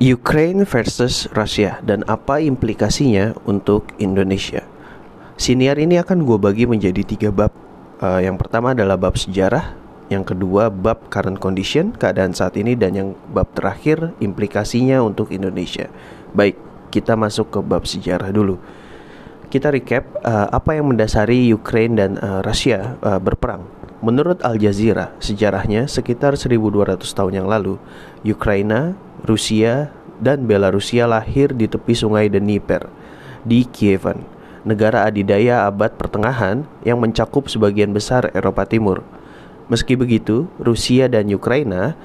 Ukraine versus Rusia dan apa implikasinya untuk Indonesia. Siniar ini akan gue bagi menjadi tiga bab. Uh, yang pertama adalah bab sejarah, yang kedua bab current condition, keadaan saat ini, dan yang bab terakhir implikasinya untuk Indonesia. Baik, kita masuk ke bab sejarah dulu. Kita recap uh, apa yang mendasari Ukraine dan uh, Rusia uh, berperang. Menurut Al Jazeera, sejarahnya sekitar 1200 tahun yang lalu, Ukraina Rusia dan Belarusia lahir di tepi sungai Dnieper di Kievan, negara adidaya abad pertengahan yang mencakup sebagian besar Eropa Timur. Meski begitu, Rusia dan Ukraina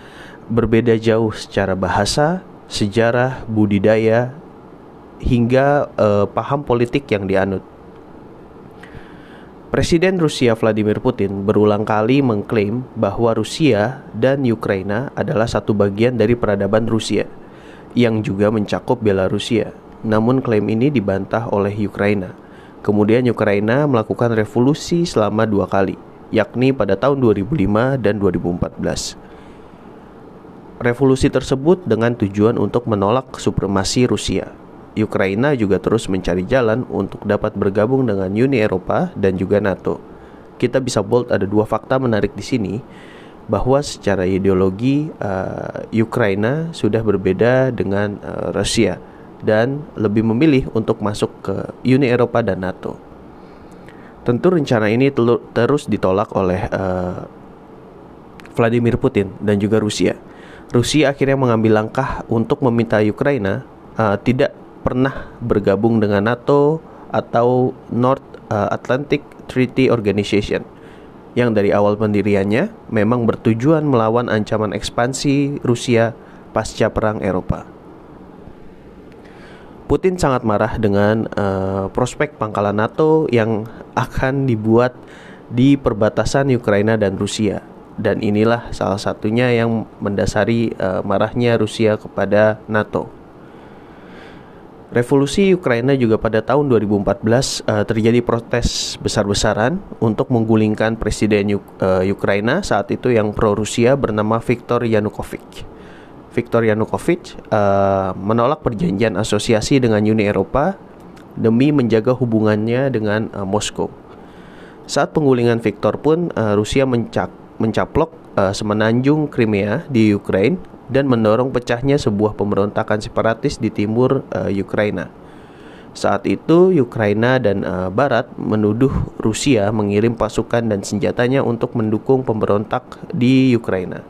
berbeda jauh secara bahasa, sejarah, budidaya, hingga uh, paham politik yang dianut. Presiden Rusia Vladimir Putin berulang kali mengklaim bahwa Rusia dan Ukraina adalah satu bagian dari peradaban Rusia yang juga mencakup Belarusia. Namun klaim ini dibantah oleh Ukraina. Kemudian Ukraina melakukan revolusi selama dua kali, yakni pada tahun 2005 dan 2014. Revolusi tersebut dengan tujuan untuk menolak supremasi Rusia Ukraina juga terus mencari jalan untuk dapat bergabung dengan Uni Eropa dan juga NATO. Kita bisa bold ada dua fakta menarik di sini bahwa secara ideologi uh, Ukraina sudah berbeda dengan uh, Rusia dan lebih memilih untuk masuk ke Uni Eropa dan NATO. Tentu rencana ini terus ditolak oleh uh, Vladimir Putin dan juga Rusia. Rusia akhirnya mengambil langkah untuk meminta Ukraina uh, tidak pernah bergabung dengan NATO atau North uh, Atlantic Treaty Organization yang dari awal pendiriannya memang bertujuan melawan ancaman ekspansi Rusia pasca Perang Eropa. Putin sangat marah dengan uh, prospek pangkalan NATO yang akan dibuat di perbatasan Ukraina dan Rusia. Dan inilah salah satunya yang mendasari uh, marahnya Rusia kepada NATO. Revolusi Ukraina juga pada tahun 2014 uh, eh, terjadi protes besar-besaran untuk menggulingkan presiden Uk uh, Ukraina saat itu yang pro Rusia bernama Viktor Yanukovych. Viktor Yanukovych uh, menolak perjanjian asosiasi dengan Uni Eropa demi menjaga hubungannya dengan uh, Moskow. Saat penggulingan Viktor pun uh, Rusia mencak mencaplok uh, semenanjung Crimea di Ukraina dan mendorong pecahnya sebuah pemberontakan separatis di timur uh, Ukraina. Saat itu Ukraina dan uh, Barat menuduh Rusia mengirim pasukan dan senjatanya untuk mendukung pemberontak di Ukraina.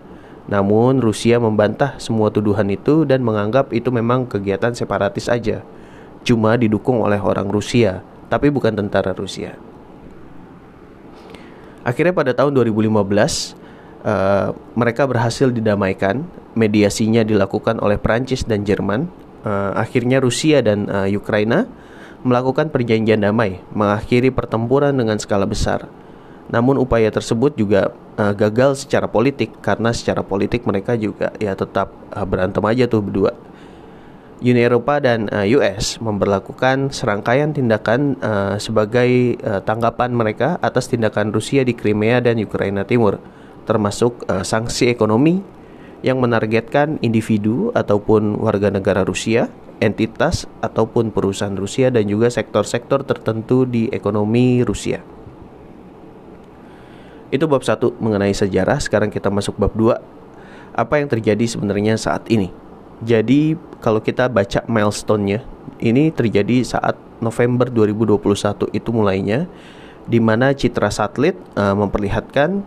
Namun Rusia membantah semua tuduhan itu dan menganggap itu memang kegiatan separatis saja. Cuma didukung oleh orang Rusia, tapi bukan tentara Rusia. Akhirnya pada tahun 2015 uh, mereka berhasil didamaikan. Mediasinya dilakukan oleh Prancis dan Jerman. Uh, akhirnya Rusia dan uh, Ukraina melakukan perjanjian damai, mengakhiri pertempuran dengan skala besar. Namun upaya tersebut juga uh, gagal secara politik karena secara politik mereka juga ya tetap uh, berantem aja tuh berdua. Uni Eropa dan uh, US memperlakukan serangkaian tindakan uh, sebagai uh, tanggapan mereka atas tindakan Rusia di Crimea dan Ukraina Timur termasuk uh, sanksi ekonomi yang menargetkan individu ataupun warga negara Rusia, entitas ataupun perusahaan Rusia dan juga sektor-sektor tertentu di ekonomi Rusia. Itu bab satu mengenai sejarah. Sekarang kita masuk bab dua. Apa yang terjadi sebenarnya saat ini? Jadi kalau kita baca milestone-nya, ini terjadi saat November 2021 itu mulainya di mana citra satelit uh, memperlihatkan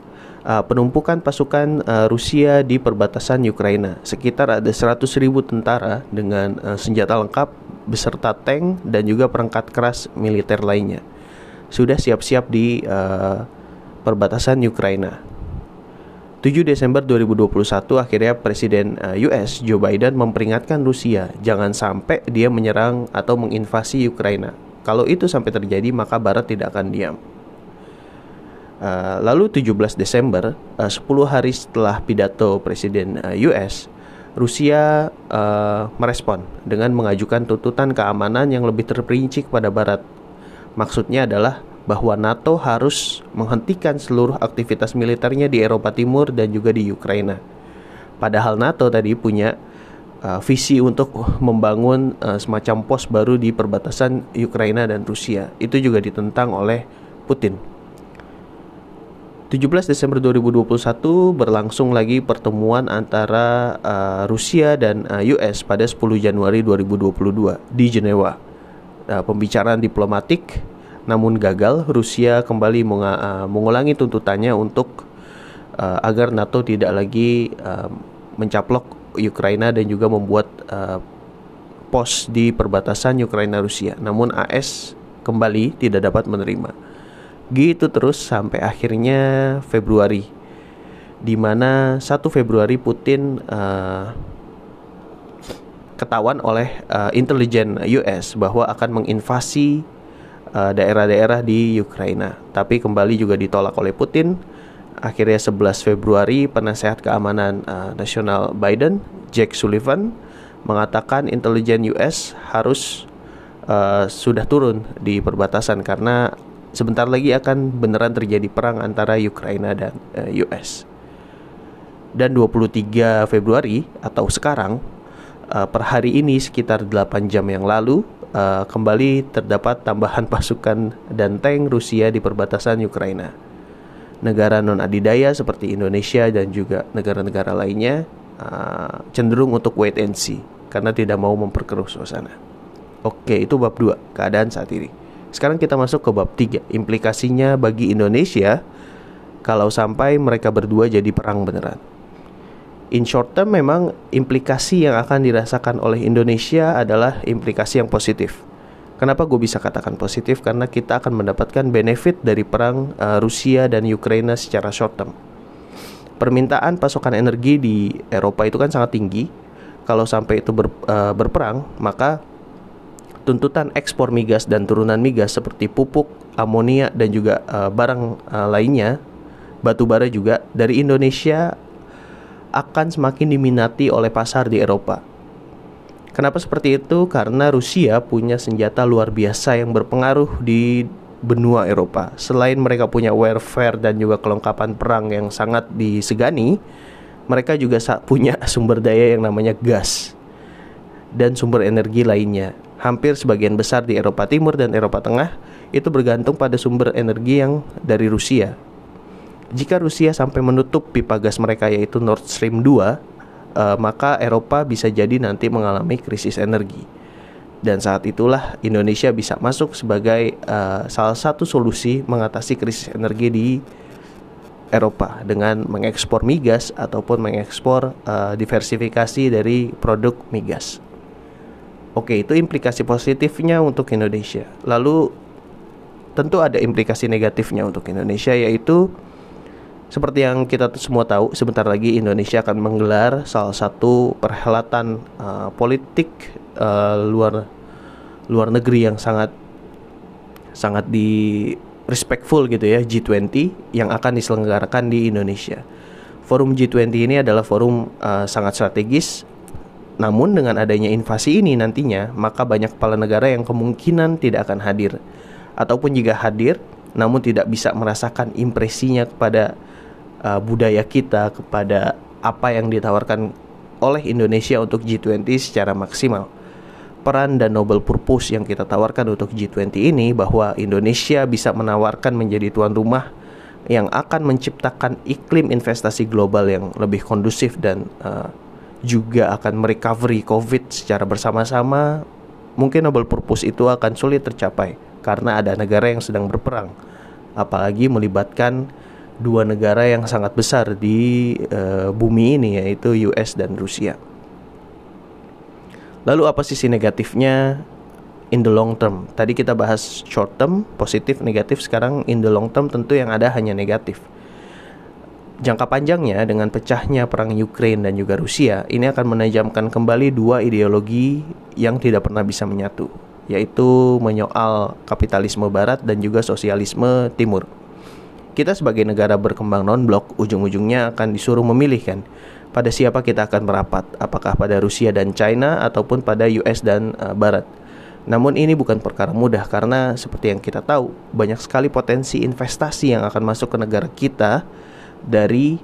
uh, penumpukan pasukan uh, Rusia di perbatasan Ukraina. Sekitar ada 100 ribu tentara dengan uh, senjata lengkap beserta tank dan juga perangkat keras militer lainnya. Sudah siap-siap di uh, perbatasan Ukraina. 7 Desember 2021 akhirnya Presiden US Joe Biden memperingatkan Rusia jangan sampai dia menyerang atau menginvasi Ukraina. Kalau itu sampai terjadi maka Barat tidak akan diam. Uh, lalu 17 Desember, uh, 10 hari setelah pidato Presiden uh, eh, US, Rusia uh, merespon dengan mengajukan tuntutan keamanan yang lebih terperinci kepada Barat. Maksudnya adalah bahwa NATO harus menghentikan seluruh aktivitas militernya di Eropa Timur dan juga di Ukraina. Padahal NATO tadi punya uh, visi untuk membangun uh, semacam pos baru di perbatasan Ukraina dan Rusia. Itu juga ditentang oleh Putin. 17 Desember 2021 berlangsung lagi pertemuan antara uh, Rusia dan uh, US pada 10 Januari 2022 di Jenewa. Uh, pembicaraan diplomatik namun gagal. Rusia kembali uh, mengulangi tuntutannya untuk uh, agar NATO tidak lagi uh, mencaplok Ukraina dan juga membuat uh, pos di perbatasan Ukraina Rusia. Namun AS kembali tidak dapat menerima. Gitu terus sampai akhirnya Februari di mana 1 Februari Putin uh, ketahuan oleh uh, intelijen US bahwa akan menginvasi daerah daerah-daerah di Ukraina. Tapi kembali juga ditolak oleh Putin. Akhirnya 11 Februari penasehat keamanan uh, nasional Biden, Jack Sullivan, mengatakan intelijen US harus uh, sudah turun di perbatasan karena sebentar lagi akan beneran terjadi perang antara Ukraina dan uh, eh, US. Dan 23 Februari atau sekarang uh, per hari ini sekitar 8 jam yang lalu uh, kembali terdapat tambahan pasukan dan tank Rusia di perbatasan Ukraina. Negara non adidaya seperti Indonesia dan juga negara-negara lainnya uh, cenderung untuk wait and see karena tidak mau memperkeruh suasana. Oke, itu bab 2, keadaan saat ini. Sekarang kita masuk ke bab 3, implikasinya bagi Indonesia kalau sampai mereka berdua jadi perang beneran. In short term memang implikasi yang akan dirasakan oleh Indonesia adalah implikasi yang positif. Kenapa gue bisa katakan positif? Karena kita akan mendapatkan benefit dari perang uh, Rusia dan Ukraina secara short term. Permintaan pasokan energi di Eropa itu kan sangat tinggi. Kalau sampai itu ber, uh, berperang, maka tuntutan ekspor migas dan turunan migas seperti pupuk, amonia dan juga uh, barang uh, lainnya, batu bara juga dari Indonesia akan semakin diminati oleh pasar di Eropa. Kenapa seperti itu? Karena Rusia punya senjata luar biasa yang berpengaruh di benua Eropa. Selain mereka punya warfare dan juga kelengkapan perang yang sangat disegani, mereka juga punya sumber daya yang namanya gas dan sumber energi lainnya hampir sebagian besar di Eropa Timur dan Eropa Tengah itu bergantung pada sumber energi yang dari Rusia. Jika Rusia sampai menutup pipa gas mereka yaitu Nord Stream 2, uh, eh, maka Eropa bisa jadi nanti mengalami krisis energi. Dan saat itulah Indonesia bisa masuk sebagai uh, salah satu solusi mengatasi krisis energi di Eropa dengan mengekspor migas ataupun mengekspor uh, diversifikasi dari produk migas. Oke, itu implikasi positifnya untuk Indonesia. Lalu tentu ada implikasi negatifnya untuk Indonesia yaitu seperti yang kita semua tahu, sebentar lagi Indonesia akan menggelar salah satu perhelatan uh, politik uh, luar luar negeri yang sangat sangat di respectful gitu ya G20 yang akan diselenggarakan di Indonesia. Forum G20 ini adalah forum uh, sangat strategis namun dengan adanya invasi ini nantinya, maka banyak kepala negara yang kemungkinan tidak akan hadir. Ataupun jika hadir, namun tidak bisa merasakan impresinya kepada uh, budaya kita, kepada apa yang ditawarkan oleh Indonesia untuk G20 secara maksimal. Peran dan noble purpose yang kita tawarkan untuk G20 ini bahwa Indonesia bisa menawarkan menjadi tuan rumah yang akan menciptakan iklim investasi global yang lebih kondusif dan uh, juga akan merecovery COVID secara bersama-sama, mungkin noble purpose itu akan sulit tercapai karena ada negara yang sedang berperang, apalagi melibatkan dua negara yang sangat besar di uh, bumi ini yaitu US dan Rusia. Lalu apa sisi negatifnya in the long term? Tadi kita bahas short term, positif, negatif. Sekarang in the long term tentu yang ada hanya negatif jangka panjangnya dengan pecahnya perang Ukraina dan juga Rusia ini akan menajamkan kembali dua ideologi yang tidak pernah bisa menyatu yaitu menyoal kapitalisme barat dan juga sosialisme timur. Kita sebagai negara berkembang non-blok ujung-ujungnya akan disuruh memilih kan pada siapa kita akan merapat, apakah pada Rusia dan China ataupun pada US dan uh, barat. Namun ini bukan perkara mudah karena seperti yang kita tahu, banyak sekali potensi investasi yang akan masuk ke negara kita dari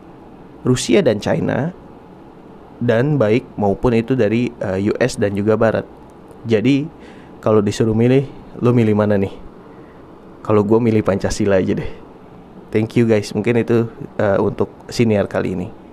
Rusia dan China dan baik maupun itu dari uh, eh, US dan juga Barat. Jadi kalau disuruh milih, lo milih mana nih? Kalau gue milih Pancasila aja deh. Thank you guys. Mungkin itu uh, untuk siniar kali ini.